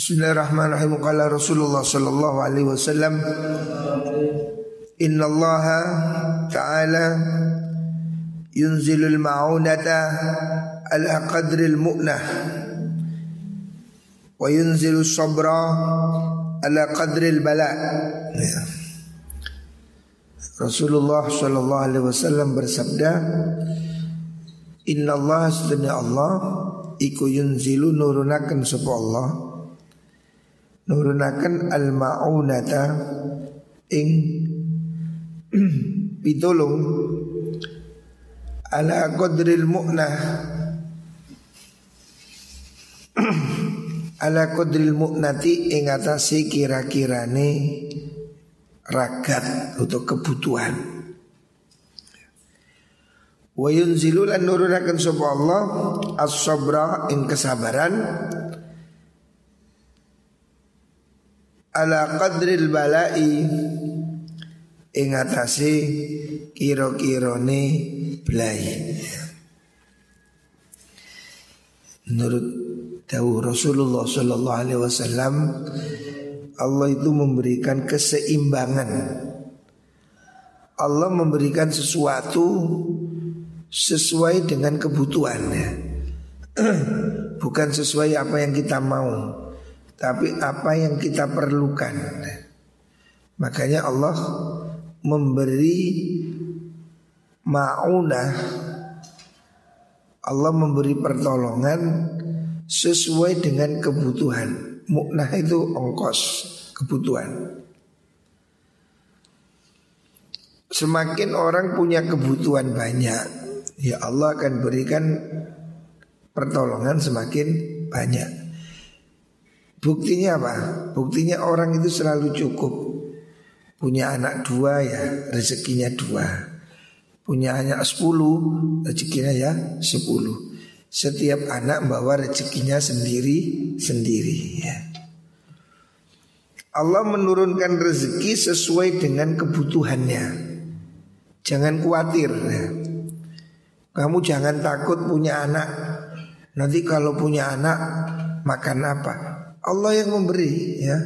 Bismillahirrahmanirrahim. Qala Rasulullah sallallahu alaihi wasallam Inna Allah Ta'ala yunzilul ma'unata ala qadril mu'nah wa yunzilu sabra ala qadril bala. Ya. Rasulullah sallallahu alaihi wasallam bersabda Inna Allah sedana Allah iku yunzilu nurunaken sapa Allah nurunaken al maunata ing pitulung ala qadril mu'nah ala qadril mu'nati ing atase kira-kirane ragat untuk kebutuhan. Wa yunzilu lan nurunaken sapa Allah as-sabra ing kesabaran ala qadril balai ing atase kira-kirane belai. Menurut dawuh Rasulullah sallallahu alaihi wasallam Allah itu memberikan keseimbangan. Allah memberikan sesuatu sesuai dengan kebutuhannya. Bukan sesuai apa yang kita mau, tapi apa yang kita perlukan. Makanya Allah memberi maunah Allah memberi pertolongan sesuai dengan kebutuhan. Muknah itu ongkos kebutuhan. Semakin orang punya kebutuhan banyak, ya Allah akan berikan pertolongan semakin banyak. Buktinya apa? Buktinya orang itu selalu cukup. Punya anak dua ya rezekinya dua. Punya anak sepuluh rezekinya ya sepuluh. Setiap anak bawa rezekinya sendiri-sendiri ya. Allah menurunkan rezeki sesuai dengan kebutuhannya. Jangan khawatir ya. Kamu jangan takut punya anak. Nanti kalau punya anak makan apa? Allah yang memberi ya.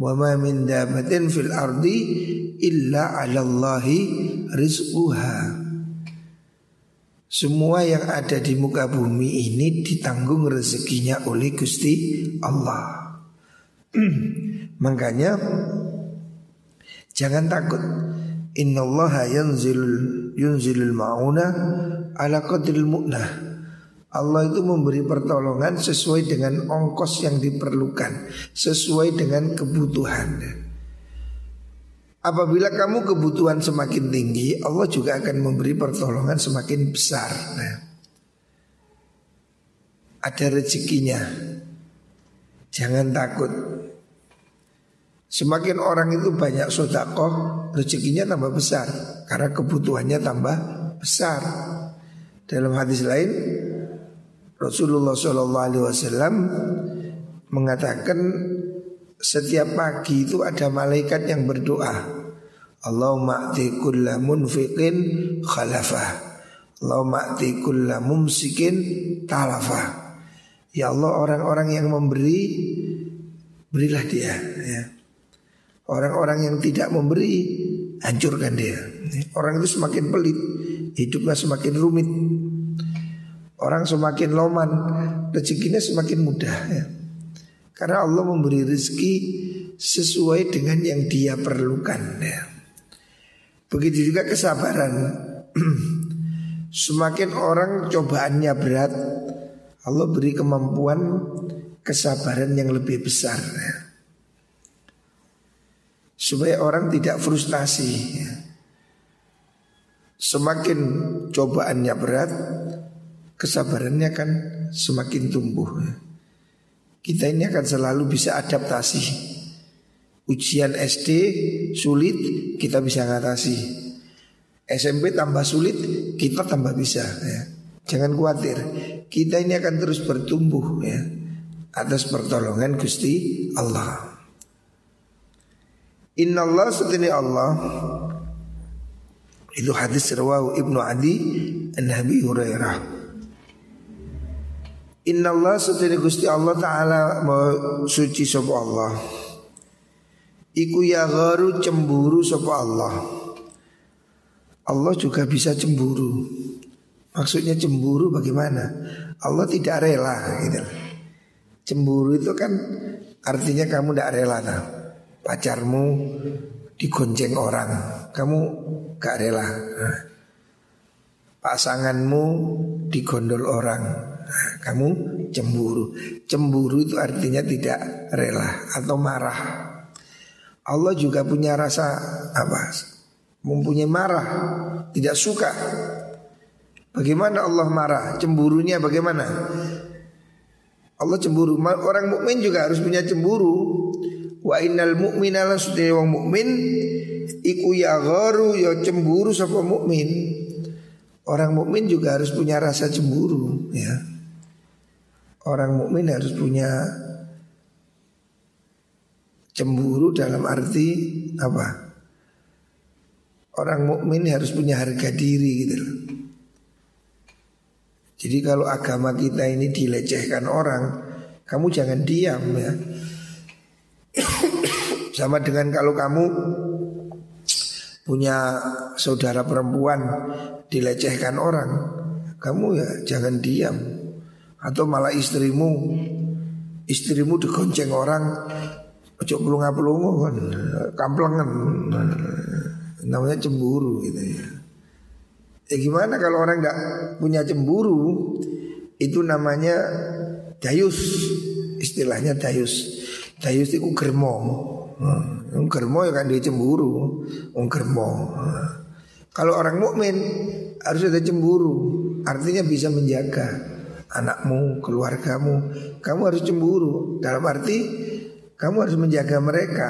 Wa ma min dabatin fil ardi illa 'ala Allahi rizquha. Semua yang ada di muka bumi ini ditanggung rezekinya oleh Gusti Allah. Makanya jangan takut. Innallaha yanzilul yunzilul mauna ala qadril mu'nah. Allah itu memberi pertolongan sesuai dengan ongkos yang diperlukan, sesuai dengan kebutuhan. Apabila kamu kebutuhan semakin tinggi, Allah juga akan memberi pertolongan semakin besar. Nah, ada rezekinya. Jangan takut. Semakin orang itu banyak sodakoh, rezekinya tambah besar karena kebutuhannya tambah besar. Dalam hadis lain, Rasulullah SAW mengatakan setiap pagi itu ada malaikat yang berdoa. Allahumma ati kulla munfiqin khalafah. Allahumma ati kulla mumsikin talafah. Ya Allah orang-orang yang memberi berilah dia ya. Orang-orang yang tidak memberi hancurkan dia. Orang itu semakin pelit, hidupnya semakin rumit. Orang semakin loman, rezekinya semakin mudah ya. Karena Allah memberi rezeki sesuai dengan yang dia perlukan ya. Begitu juga kesabaran Semakin orang cobaannya berat Allah beri kemampuan kesabaran yang lebih besar ya. Supaya orang tidak frustasi ya. Semakin cobaannya berat Kesabarannya kan semakin tumbuh kita ini akan selalu bisa adaptasi. Ujian SD sulit, kita bisa ngatasi. SMP tambah sulit, kita tambah bisa. Ya. Jangan khawatir, kita ini akan terus bertumbuh ya atas pertolongan Gusti Allah. Inna Allah setini Allah itu hadis rawahu Ibnu Adi an Nabi Hurairah Inna Allah sedene Gusti Allah Ta'ala suci sopa Allah. Iku ya garu cemburu sopa Allah. Allah juga bisa cemburu. Maksudnya cemburu bagaimana? Allah tidak rela gitu. Cemburu itu kan artinya kamu tidak rela nah. Pacarmu digonceng orang Kamu gak rela nah. Pasanganmu digondol orang kamu cemburu. Cemburu itu artinya tidak rela atau marah. Allah juga punya rasa apa? Mempunyai marah, tidak suka. Bagaimana Allah marah? Cemburunya bagaimana? Allah cemburu. Orang mukmin juga harus punya cemburu. Wa innal mu'mina la wong mukmin iku ya gharu ya cemburu sapa mukmin. Orang mukmin juga harus punya rasa cemburu, ya orang mukmin harus punya cemburu dalam arti apa? Orang mukmin harus punya harga diri gitu. Jadi kalau agama kita ini dilecehkan orang, kamu jangan diam ya. Sama dengan kalau kamu punya saudara perempuan dilecehkan orang, kamu ya jangan diam atau malah istrimu. Istrimu digonceng orang ojo pelunga pelungu kan? Kamplengan. Namanya cemburu gitu ya. Ya gimana kalau orang nggak punya cemburu? Itu namanya dayus. Istilahnya dayus. Dayus itu germo. Hmm, germo ya kan dia cemburu um germo. Kalau orang mukmin harus ada cemburu artinya bisa menjaga anakmu, keluargamu, kamu harus cemburu. Dalam arti kamu harus menjaga mereka,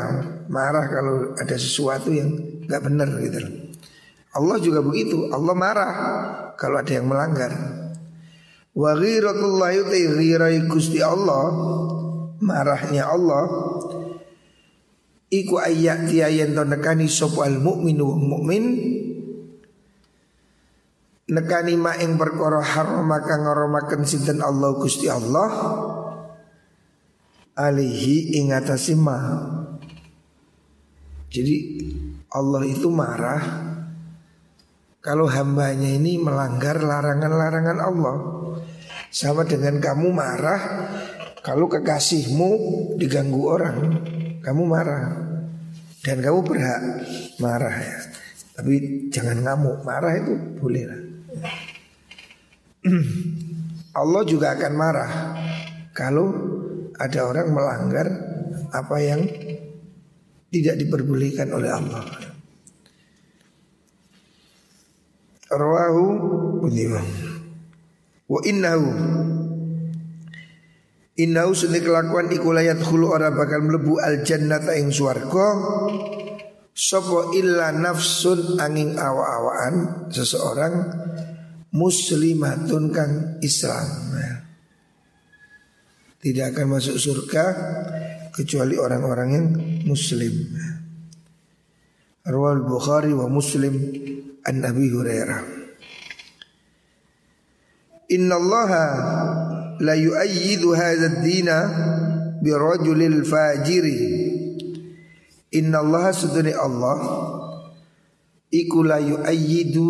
marah kalau ada sesuatu yang nggak benar gitu. Allah juga begitu, Allah marah kalau ada yang melanggar. Wa Gusti Allah marahnya Allah iku ayat tiayen to nekani mukminu mukmin nekani ma ing perkara haram maka ngaromaken sinten Allah Gusti Allah? Alihi ing ma. Jadi Allah itu marah kalau hambanya ini melanggar larangan-larangan Allah. Sama dengan kamu marah kalau kekasihmu diganggu orang kamu marah. Dan kamu berhak marah ya. Tapi jangan ngamuk marah itu boleh lah Allah juga akan marah kalau ada orang melanggar apa yang tidak diperbolehkan oleh Allah. Rawahu wa innahu Innahu sunni kelakuan iku layat khulu ora bakal mlebu al jannata ing swarga sapa illa nafsun angin awa-awaan seseorang muslimatun kang Islam. Tidak akan masuk surga kecuali orang-orang yang muslim. Rawal Bukhari wa Muslim an Nabi Hurairah. Inna Allah la yu'ayyidu hadha ad-dina bi rajulil fajiri. Inna Allah sudani Allah iku la yu'ayyidu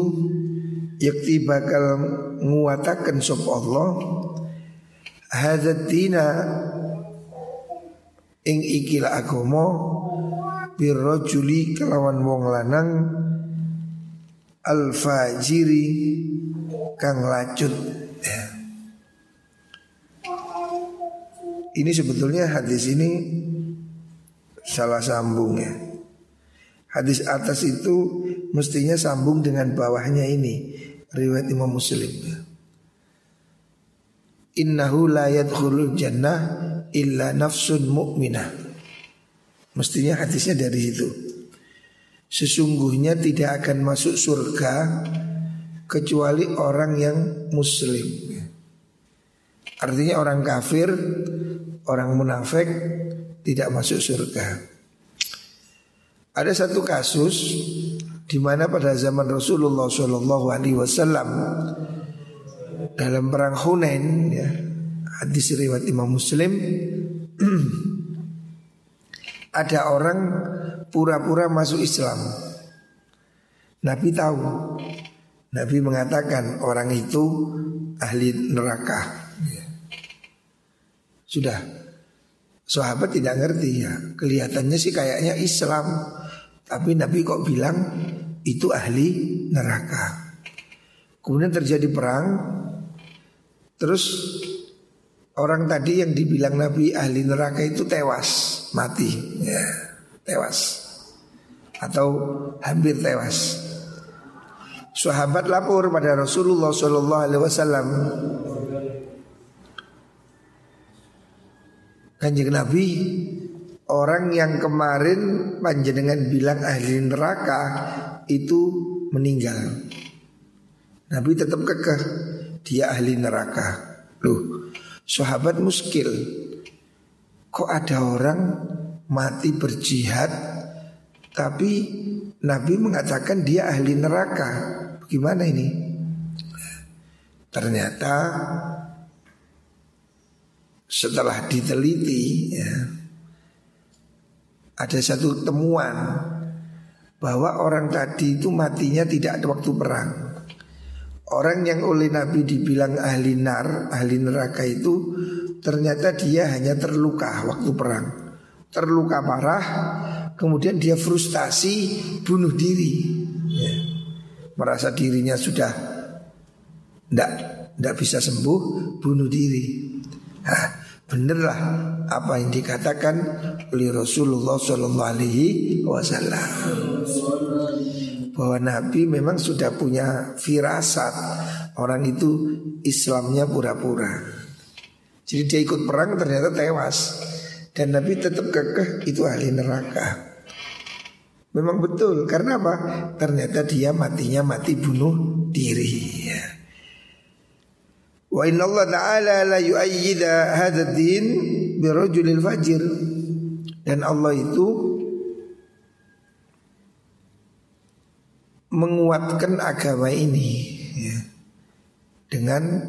yakti bakal nguatakan sop Allah hadatina ing ikil agama birrajuli kelawan wong lanang al fajiri kang lacut. Ini sebetulnya hadis ini salah sambung ya. Hadis atas itu mestinya sambung dengan bawahnya ini riwayat Imam Muslim. Innahu la yadkhulul jannah illa nafsun mu'minah. Mestinya hadisnya dari situ. Sesungguhnya tidak akan masuk surga kecuali orang yang muslim. Artinya orang kafir, orang munafik tidak masuk surga. Ada satu kasus di mana pada zaman Rasulullah Shallallahu Alaihi Wasallam dalam perang Hunain ya, Hadis riwayat Imam Muslim Ada orang pura-pura masuk Islam. Nabi tahu. Nabi mengatakan orang itu ahli neraka. Sudah Sahabat tidak ngerti ya Kelihatannya sih kayaknya Islam Tapi Nabi kok bilang itu ahli neraka Kemudian terjadi perang Terus orang tadi yang dibilang Nabi ahli neraka itu tewas, mati, ya, tewas. Atau hampir tewas. Sahabat lapor pada Rasulullah Wasallam. Kanjeng Nabi Orang yang kemarin panjenengan bilang ahli neraka itu meninggal Nabi tetap kekeh dia ahli neraka Loh, sahabat muskil. Kok ada orang mati berjihad tapi Nabi mengatakan dia ahli neraka. Bagaimana ini? Ternyata setelah diteliti ya, ada satu temuan bahwa orang tadi itu matinya tidak ada waktu perang. Orang yang oleh Nabi dibilang ahli nar, ahli neraka itu ternyata dia hanya terluka waktu perang. Terluka parah, kemudian dia frustasi bunuh diri. Ya. Merasa dirinya sudah tidak bisa sembuh, bunuh diri. Nah, benerlah apa yang dikatakan oleh Rasulullah Shallallahu Alaihi Wasallam bahwa Nabi memang sudah punya firasat orang itu Islamnya pura-pura. Jadi dia ikut perang ternyata tewas dan Nabi tetap kekeh itu ahli neraka. Memang betul karena apa? Ternyata dia matinya mati bunuh diri. Ya. Wa inna Allah Ta'ala la yu'ayyida hadha din birajulil fajir Dan Allah itu menguatkan agama ini ya, dengan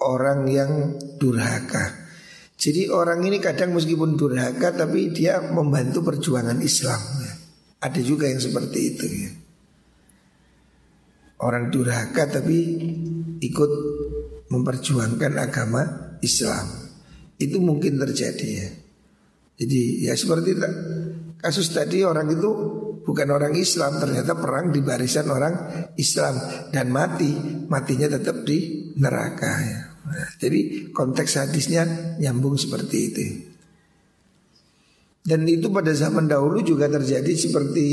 orang yang durhaka. Jadi orang ini kadang meskipun durhaka tapi dia membantu perjuangan Islam. Ya. Ada juga yang seperti itu ya. Orang durhaka tapi ikut memperjuangkan agama Islam. Itu mungkin terjadi ya. Jadi ya seperti kasus tadi orang itu bukan orang Islam ternyata perang di barisan orang Islam dan mati matinya tetap di neraka ya. Nah, jadi konteks hadisnya nyambung seperti itu. Dan itu pada zaman dahulu juga terjadi seperti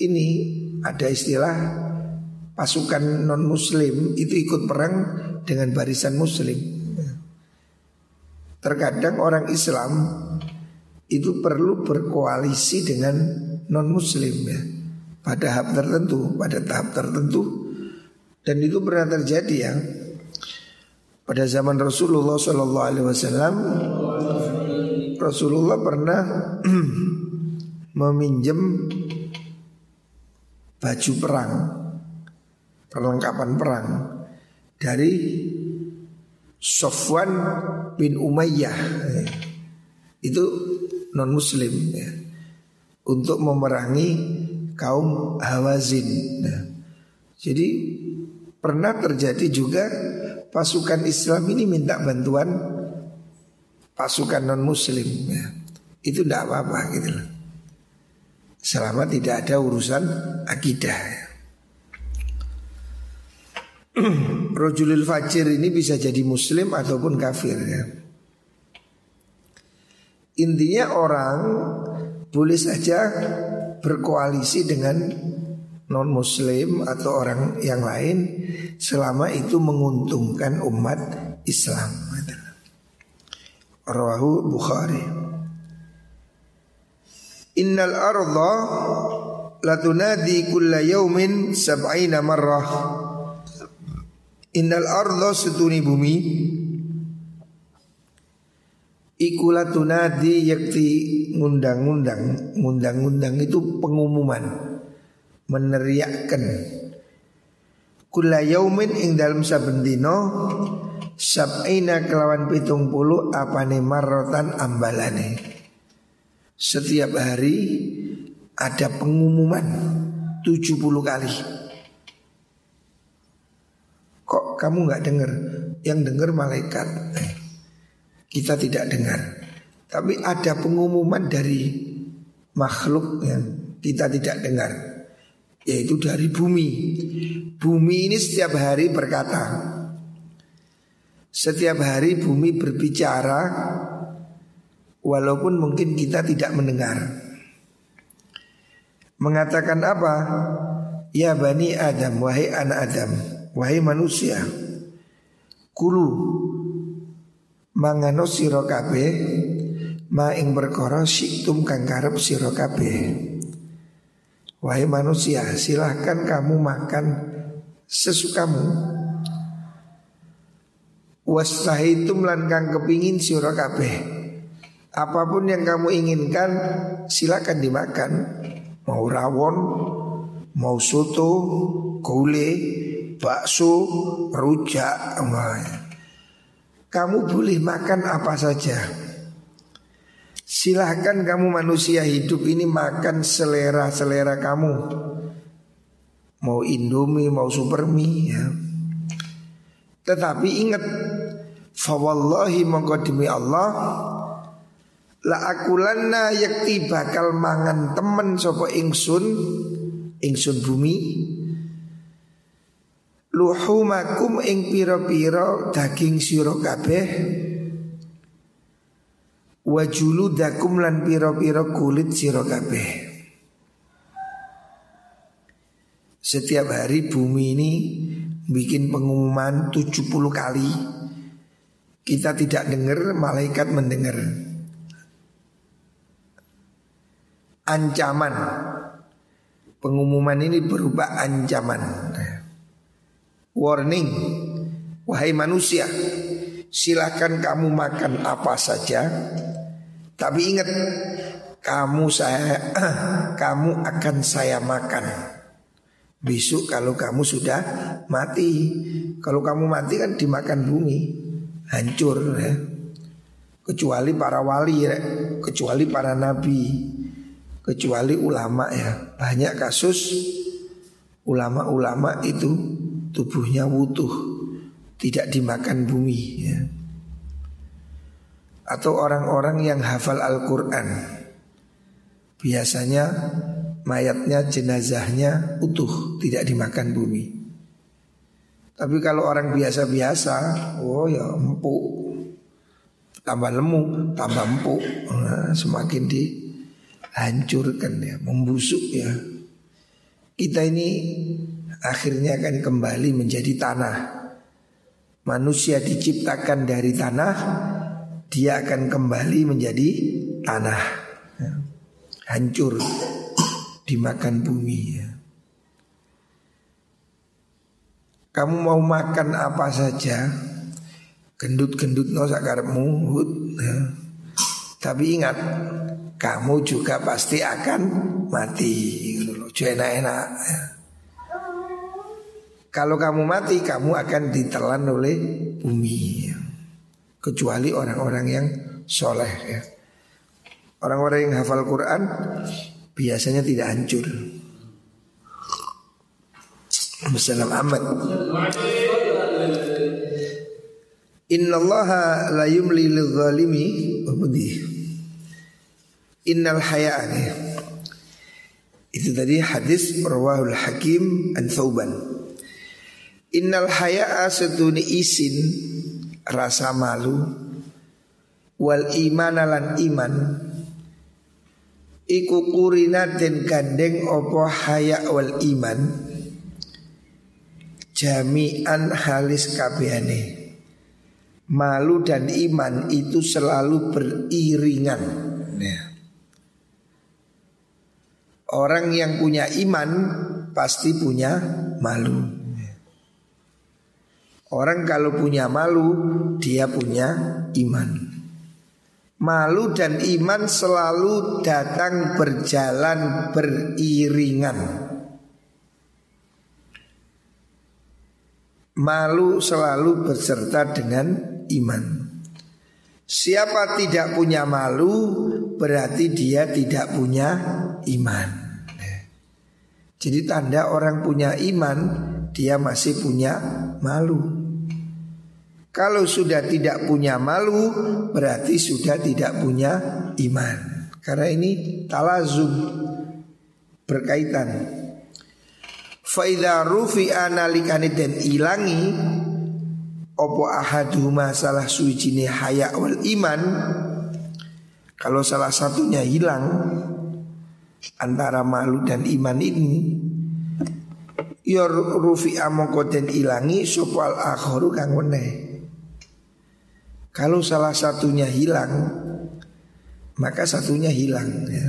ini ada istilah pasukan non muslim itu ikut perang dengan barisan muslim. Terkadang orang Islam itu perlu berkoalisi dengan non muslim ya. Pada tahap tertentu, pada tahap tertentu. Dan itu pernah terjadi ya. Pada zaman Rasulullah Wasallam Rasulullah pernah meminjam baju perang perlengkapan perang dari Sofwan bin Umayyah itu non muslim ya untuk memerangi kaum Hawazin. Nah, jadi pernah terjadi juga pasukan Islam ini minta bantuan pasukan non Muslim. Ya. Itu tidak apa-apa gitu. Selama tidak ada urusan akidah. Ya. Rojulil fajir ini bisa jadi muslim ataupun kafir ya. Intinya orang boleh saja berkoalisi dengan non muslim atau orang yang lain selama itu menguntungkan umat Islam. Rawahu Bukhari. Innal arda latunadi kulla yaumin sab'ina marrah. Innal arda setuni bumi. Ikulah tunadi yakti ngundang-ngundang. Ngundang-ngundang itu pengumuman. Meneriakkan. Kula yaumin ing dalam saben dino Sab'ina kelawan pitung puluh apane marrotan ambalane. Setiap hari ada pengumuman 70 kali Kok kamu nggak dengar? Yang dengar malaikat Kita tidak dengar Tapi ada pengumuman dari makhluk yang kita tidak dengar Yaitu dari bumi Bumi ini setiap hari berkata setiap hari bumi berbicara Walaupun mungkin kita tidak mendengar Mengatakan apa? Ya Bani Adam, wahai anak Adam Wahai manusia Kulu Mangano sirokabe Ma ing berkoro siktum kang karep sirokabe Wahai manusia silahkan kamu makan sesukamu Wastahitum kang kepingin kabeh. Apa pun yang kamu inginkan silakan dimakan. Mau rawon, mau soto, gule, bakso, rujak. Kamu boleh makan apa saja. Silahkan kamu manusia hidup ini makan selera-selera kamu. Mau indomie, mau super mie ya. Tetapi ingat Fawallahi mongko demi Allah La akulanna yakti bakal mangan temen sopo ingsun Ingsun bumi Luhumakum ing piro-piro daging siro kabeh Wajulu dakum lan piro-piro kulit siro kabeh Setiap hari bumi ini bikin pengumuman 70 kali kita tidak dengar, malaikat mendengar. Ancaman. Pengumuman ini berupa ancaman. Warning. Wahai manusia, silakan kamu makan apa saja. Tapi ingat, kamu saya kamu akan saya makan. Besok kalau kamu sudah mati Kalau kamu mati kan dimakan bumi hancur ya. Kecuali para wali ya, kecuali para nabi, kecuali ulama ya. Banyak kasus ulama-ulama itu tubuhnya wutuh, tidak dimakan bumi ya. Atau orang-orang yang hafal Al-Qur'an. Biasanya mayatnya jenazahnya utuh, tidak dimakan bumi. Tapi kalau orang biasa-biasa, oh ya empuk. Tambah lemu, tambah empuk. Nah, semakin dihancurkan ya, membusuk ya. Kita ini akhirnya akan kembali menjadi tanah. Manusia diciptakan dari tanah, dia akan kembali menjadi tanah. Ya. Hancur dimakan bumi ya. Kamu mau makan apa saja Gendut-gendut no sakarmu ya. Tapi ingat Kamu juga pasti akan mati gitu enak-enak ya. Kalau kamu mati kamu akan ditelan oleh bumi ya. Kecuali orang-orang yang soleh ya. Orang-orang yang hafal Quran Biasanya tidak hancur. Musallam Ahmad. Inna Allah la yumli lil zalimi Innal haya'ani. Itu tadi hadis Rawahul Hakim an Thauban Innal haya'a setuni isin Rasa malu Wal iman lan iman Iku kurina den gandeng opo haya wal iman jami'an halis kabehane. Malu dan iman itu selalu beriringan. Ya. Orang yang punya iman pasti punya malu. Orang kalau punya malu, dia punya iman. Malu dan iman selalu datang berjalan beriringan. Malu selalu berserta dengan iman Siapa tidak punya malu Berarti dia tidak punya iman Jadi tanda orang punya iman Dia masih punya malu Kalau sudah tidak punya malu Berarti sudah tidak punya iman. Karena ini talazum Berkaitan. Faidha rufi analikani dan ilangi Opo ahaduma salah suicini haya wal iman Kalau salah satunya hilang Antara malu dan iman ini Yor rufi amoko ilangi Sopo al akhoru kang weneh Kalau salah satunya hilang Maka satunya hilang ya.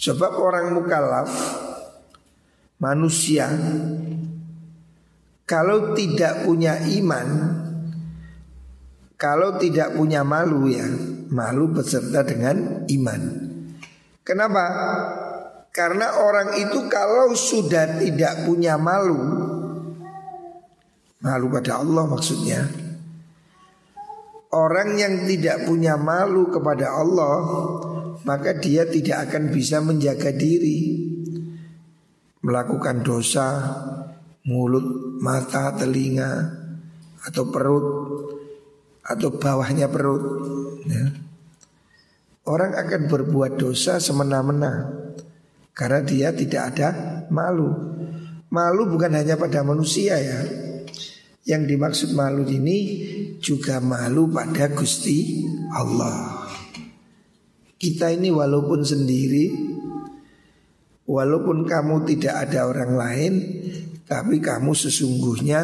Sebab orang mukallaf manusia kalau tidak punya iman kalau tidak punya malu ya malu beserta dengan iman. Kenapa? Karena orang itu kalau sudah tidak punya malu malu pada Allah maksudnya orang yang tidak punya malu kepada Allah maka dia tidak akan bisa menjaga diri melakukan dosa mulut, mata, telinga atau perut atau bawahnya perut ya. Orang akan berbuat dosa semena-mena karena dia tidak ada malu. Malu bukan hanya pada manusia ya. Yang dimaksud malu ini juga malu pada Gusti Allah. Kita ini walaupun sendiri Walaupun kamu tidak ada orang lain Tapi kamu sesungguhnya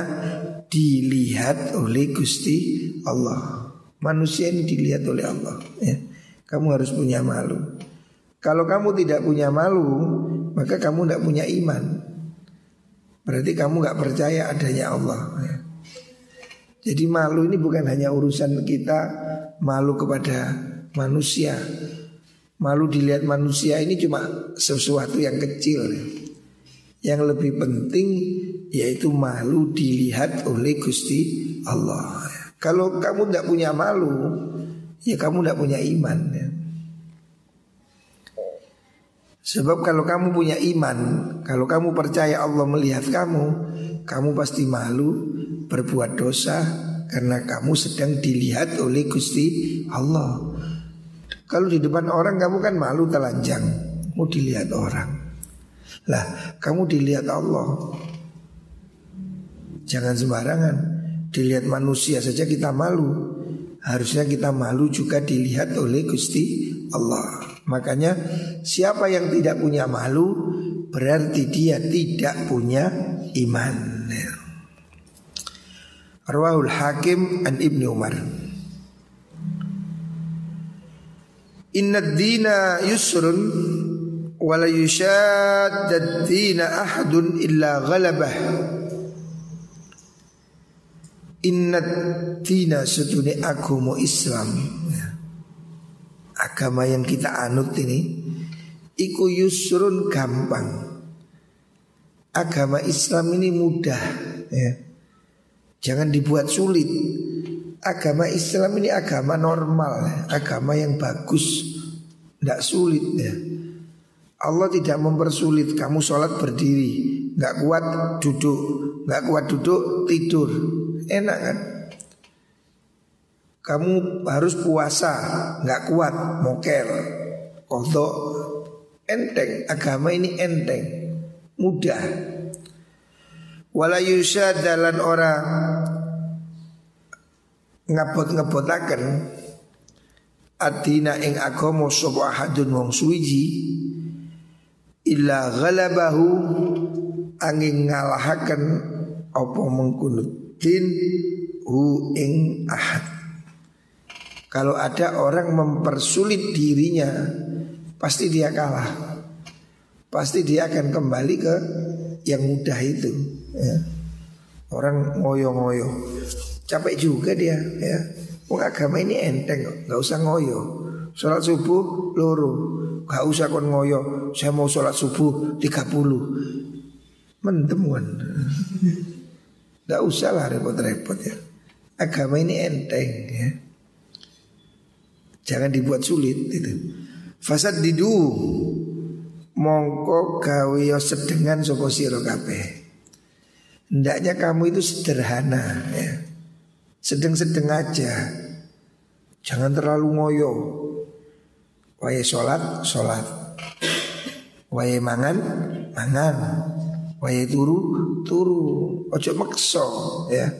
dilihat oleh Gusti Allah Manusia ini dilihat oleh Allah ya. Kamu harus punya malu Kalau kamu tidak punya malu Maka kamu tidak punya iman Berarti kamu gak percaya adanya Allah ya. Jadi malu ini bukan hanya urusan kita Malu kepada manusia. Malu dilihat manusia ini cuma sesuatu yang kecil. Yang lebih penting yaitu malu dilihat oleh Gusti Allah. Kalau kamu tidak punya malu Ya kamu tidak punya iman. Sebab kalau kamu punya iman Kalau kamu percaya Allah melihat kamu Kamu pasti malu berbuat dosa Karena kamu sedang dilihat oleh Gusti Allah. Kalau di depan orang kamu kan malu telanjang. Mau dilihat orang. Lah kamu dilihat Allah. Jangan sembarangan. Dilihat manusia saja kita malu. Harusnya kita malu juga dilihat oleh Gusti Allah. Makanya siapa yang tidak punya malu Berarti dia tidak punya iman Arwahul Hakim an Ibni Umar Inna dina yusrun Wala yushaddad dina ahadun illa ghalabah Inna dina setuni agama Islam. Agama yang kita anut ini Iku yusrun gampang Agama Islam ini mudah ya. Jangan dibuat sulit agama Islam ini agama normal, agama yang bagus, tidak sulit ya. Allah tidak mempersulit kamu sholat berdiri, nggak kuat duduk, nggak kuat duduk tidur, enak kan? Kamu harus puasa, nggak kuat mokel, kodok, enteng. Agama ini enteng, mudah. Wala dalan orang ngabot-ngebotaken adina ing agama sapa ahadun wong suwiji illa ghalabahu angin ngalahaken apa mengkuno din hu ing ahad. Kalau ada orang mempersulit dirinya pasti dia kalah. Pasti dia akan kembali ke yang mudah itu ya. orang ngoyo-ngoyo capek juga dia ya. Wong agama ini enteng nggak usah ngoyo. Sholat subuh loro, nggak usah kon ngoyo. Saya mau sholat subuh 30 Mendem kan. Tidak usah lah repot-repot ya Agama ini enteng ya Jangan dibuat sulit itu. Fasad didu mongko gawe sedengan sapa sira kabeh. Hendaknya kamu itu sederhana ya. Sedeng-sedeng aja. Jangan terlalu ngoyo. Wae sholat, sholat. Wae mangan, mangan. Wae turu, turu. Ojo makso ya.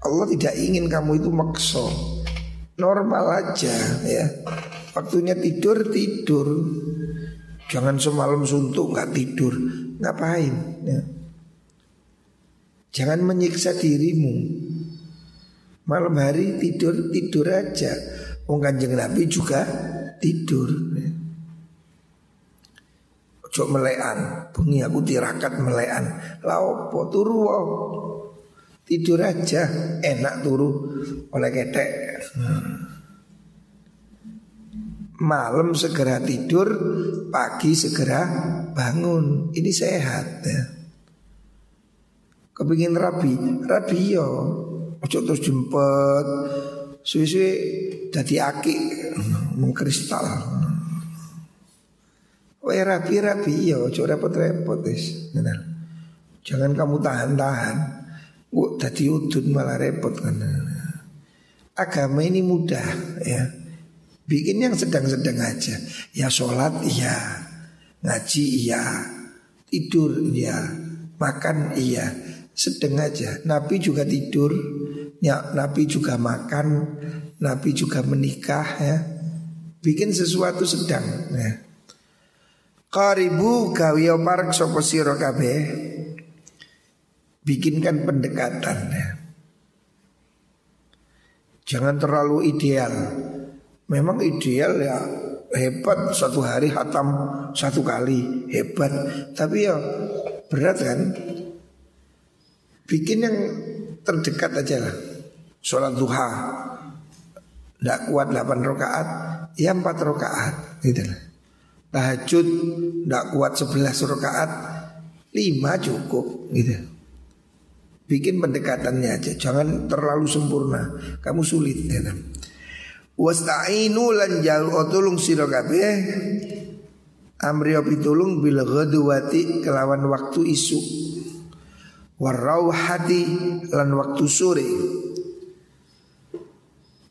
Allah tidak ingin kamu itu makso normal aja ya. Waktunya tidur tidur. Jangan semalam suntuk nggak tidur, ngapain? Ya. Jangan menyiksa dirimu. Malam hari tidur tidur aja. Wong kanjeng Nabi juga tidur. Ojo melean, bengi aku tirakat melean. Laopo turu Tidur aja, enak turu oleh ketek. Malam segera tidur, pagi segera bangun. Ini sehat ya. Kepingin rabi, rabi yo. Ojo terus jempet, suwe-suwe jadi aki, mengkristal. Wae rabi-rabi yo, ojo repot-repot wis. Jangan kamu tahan-tahan. Wah, tadi udut malah repot kan. Agama ini mudah ya. Bikin yang sedang-sedang aja. Ya sholat iya, ngaji iya, tidur iya, makan iya, sedang aja. Nabi juga tidur, ya, Nabi juga makan, Nabi juga menikah ya. Bikin sesuatu sedang ya. Karibu gawiyo park siro kabeh bikinkan pendekatan ya. Jangan terlalu ideal. Memang ideal ya hebat satu hari hatam satu kali hebat. Tapi ya berat kan. Bikin yang terdekat aja lah. Sholat duha tidak kuat 8 rakaat, ya 4 rakaat gitu lah. Tahajud tidak kuat 11 rakaat, 5 cukup gitu. Bikin pendekatannya aja, jangan terlalu sempurna. Kamu sulit. Kan? Wasta'inu lan jalu otulung sira kabeh amri pitulung bil kelawan waktu isu warauhati lan waktu sore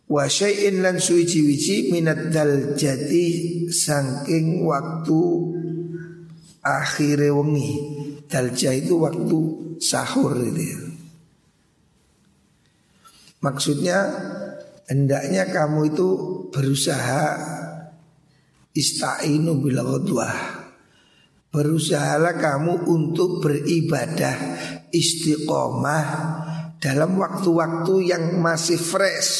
wa syai'in lan suwici-wici minat dal jati saking waktu akhire wengi dalja itu waktu sahur itu ya. Maksudnya hendaknya kamu itu berusaha istainu bila ghadwah. Berusahalah kamu untuk beribadah istiqomah dalam waktu-waktu yang masih fresh.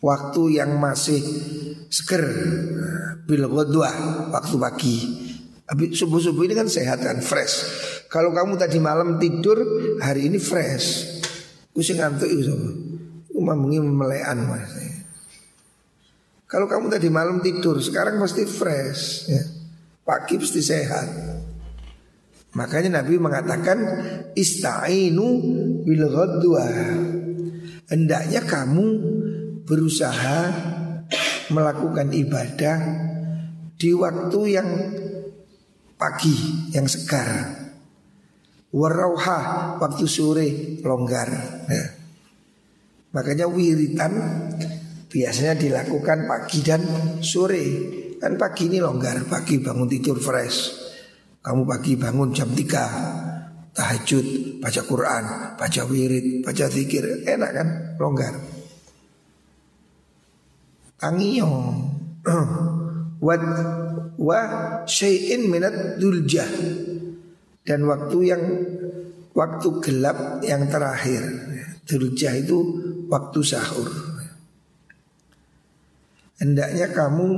Waktu yang masih seger bila ghadwah, waktu pagi. Subuh-subuh ini kan sehat kan fresh. Kalau kamu tadi malam tidur, hari ini fresh. Gue sih ngantuk itu melean mas. Kalau kamu tadi malam tidur, sekarang pasti fresh. Ya. Pagi pasti sehat. Makanya Nabi mengatakan istainu bil ghadwa. Hendaknya kamu berusaha melakukan ibadah di waktu yang pagi, yang segar. Warauha waktu sore longgar ya. Makanya wiritan biasanya dilakukan pagi dan sore Kan pagi ini longgar, pagi bangun tidur fresh. Kamu pagi bangun jam 3 Tahajud, baca Quran, baca wirid, baca zikir. Enak kan, longgar. Tangiyo. Wa syai'in minat duljah. Dan waktu yang waktu gelap yang terakhir. Durjah itu waktu sahur. Hendaknya kamu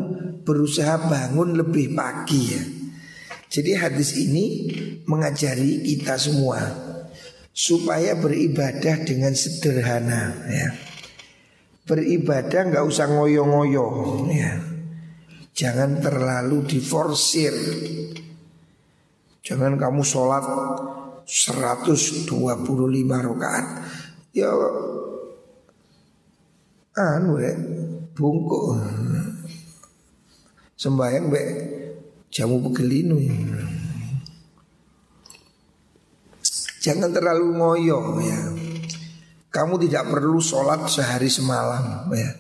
berusaha bangun lebih pagi ya. Jadi hadis ini mengajari kita semua supaya beribadah dengan sederhana ya. Beribadah nggak usah ngoyo-ngoyo ya. Jangan terlalu diforsir. Jangan kamu sholat 125 rakaat. Ya anu ya bungkuk sembayang be jamu pegelinu ya. Jangan terlalu ngoyo ya. Kamu tidak perlu sholat sehari semalam ya.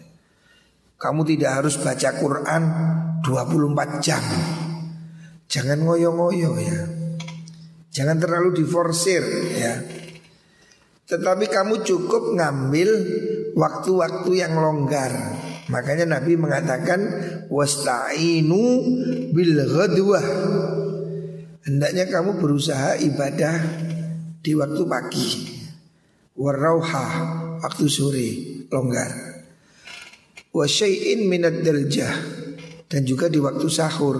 Kamu tidak harus baca Quran 24 jam. Jangan ngoyo-ngoyo ya. Jangan terlalu diforsir ya. Tetapi kamu cukup ngambil waktu-waktu yang longgar. Makanya Nabi mengatakan wasta'inu bil ghadwah. Hendaknya kamu berusaha ibadah di waktu pagi. Warauha waktu sore longgar. Wa syai'in minad daljah dan juga di waktu sahur.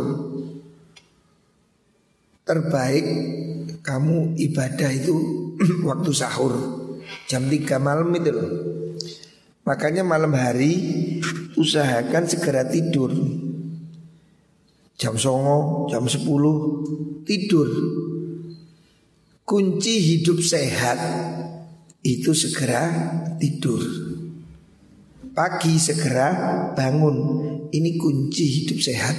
Terbaik kamu ibadah itu waktu sahur jam 3 malam itu. Makanya malam hari usahakan segera tidur. Jam songo, jam 10 tidur. Kunci hidup sehat itu segera tidur. Pagi segera bangun. Ini kunci hidup sehat.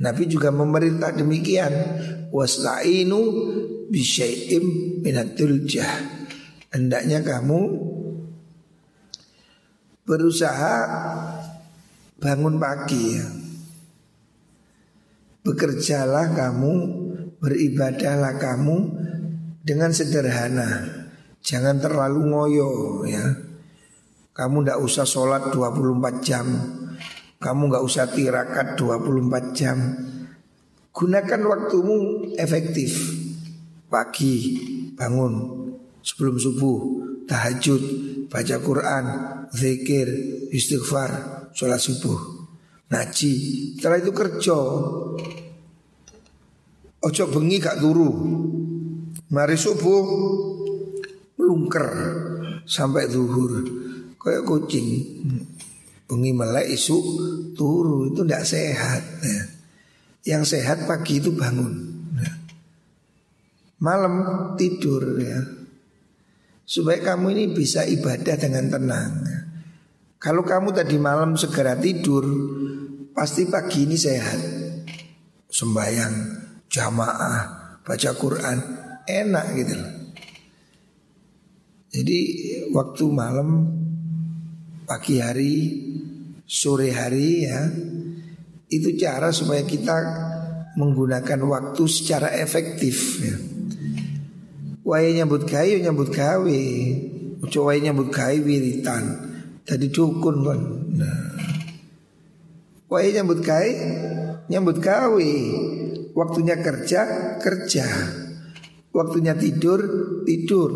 Nabi juga memerintah demikian Wasta'inu bisyai'im minatul jah Hendaknya kamu berusaha bangun pagi ya. Bekerjalah kamu, beribadahlah kamu dengan sederhana. Jangan terlalu ngoyo ya. Kamu tidak usah sholat 24 jam Kamu nggak usah tirakat 24 jam Gunakan waktumu efektif Pagi bangun Sebelum subuh Tahajud Baca Quran Zikir Istighfar Sholat subuh Ngaji. Setelah itu kerja. Ojo bengi gak turu Mari subuh Melungker Sampai zuhur. Kayak kucing. Bengi melek isu turu Itu tidak sehat. Ya. Yang sehat pagi itu bangun. Malam tidur ya Supaya kamu ini bisa ibadah dengan tenang. Kalau kamu tadi malam segera tidur Pasti pagi ini sehat Sembayang Jamaah Baca Quran Enak gitu loh Jadi waktu malam Pagi hari Sore hari ya Itu cara supaya kita Menggunakan waktu secara efektif ya. Waya nyambut gawe nyambut gawe. Uco waya nyambut gawe wiritan. Tadi dukun kan nah. Waya nyambut gawe Nyambut gawe. Waktunya kerja Kerja. Waktunya tidur Tidur.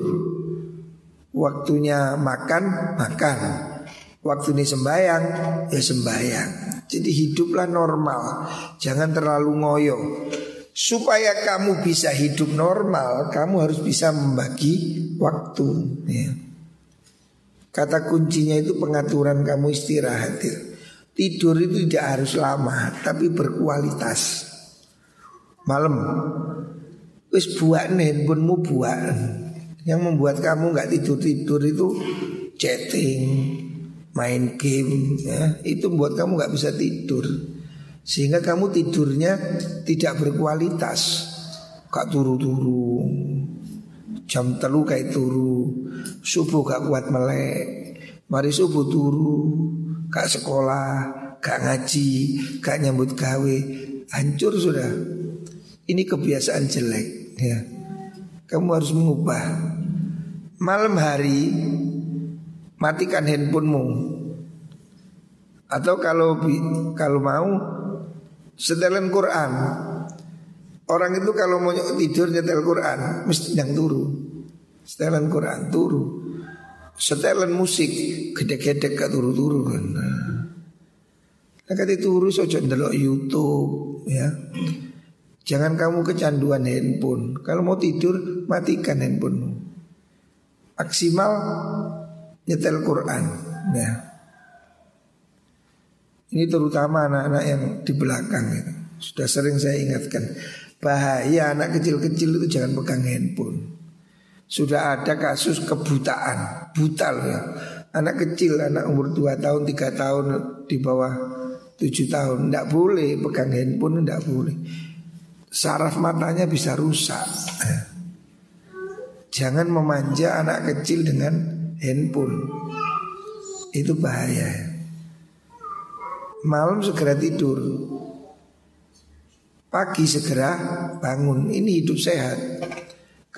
Waktunya makan Makan. Waktunya sembayang Ya sembayang. Jadi hiduplah normal. Jangan terlalu ngoyo Supaya kamu bisa hidup normal Kamu harus bisa membagi waktu ya. Kata kuncinya itu pengaturan kamu istirahat ya. Tidur itu tidak harus lama Tapi berkualitas Malam Wis buat handphonemu buat Yang membuat kamu nggak tidur-tidur itu Chatting Main game ya, Itu membuat kamu nggak bisa tidur sehingga kamu tidurnya tidak berkualitas. Kak turu-turu. Jam telu kayak turu. Subuh gak kuat melek. Mari subuh turu. Kak sekolah Kak ngaji Kak nyambut gawe. Hancur sudah. Ini kebiasaan jelek ya. Kamu harus mengubah. Malam hari Matikan handphonemu. Atau kalau kalau mau setelan Quran. Orang itu kalau mau tidur nyetel Quran mesti yang turu. Setelan Quran turu. Setelan musik gede-gede gak turu-turu. Nah, kata turu sojo ndelok YouTube ya. Jangan kamu kecanduan handphone. Kalau mau tidur matikan handphonemu. Maksimal nyetel Quran ya. Ini terutama anak-anak yang di belakang itu. Sudah sering saya ingatkan Bahaya anak kecil-kecil itu jangan pegang handphone. Sudah ada kasus kebutaan, buta ya. Anak kecil, anak umur 2 tahun, 3 tahun di bawah 7 tahun Tidak boleh pegang handphone, tidak boleh Saraf matanya bisa rusak ya. Jangan memanja anak kecil dengan handphone Itu bahaya Malam segera tidur Pagi segera bangun Ini hidup sehat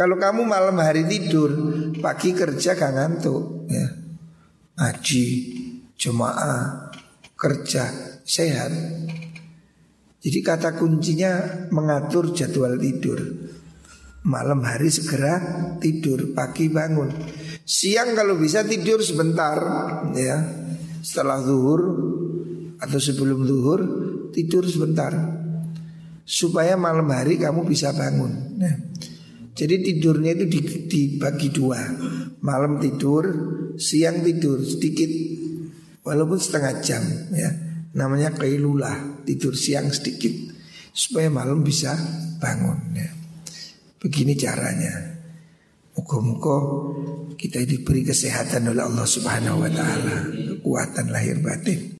kalau kamu malam hari tidur, pagi kerja gak ngantuk ya. Ngaji, jemaah, kerja, sehat. Jadi kata kuncinya mengatur jadwal tidur. Malam hari segera tidur, pagi bangun. Siang kalau bisa tidur sebentar ya. Setelah zuhur atau sebelum zuhur tidur sebentar. Supaya malam hari kamu bisa bangun. Nah, jadi tidurnya itu dibagi dua. Malam tidur, siang tidur sedikit. Walaupun setengah jam ya. Namanya kailulah, tidur siang sedikit. Supaya malam bisa bangun ya. Begini caranya. Muka-muka kita diberi kesehatan oleh Allah subhanahu wa ta'ala. Kekuatan lahir batin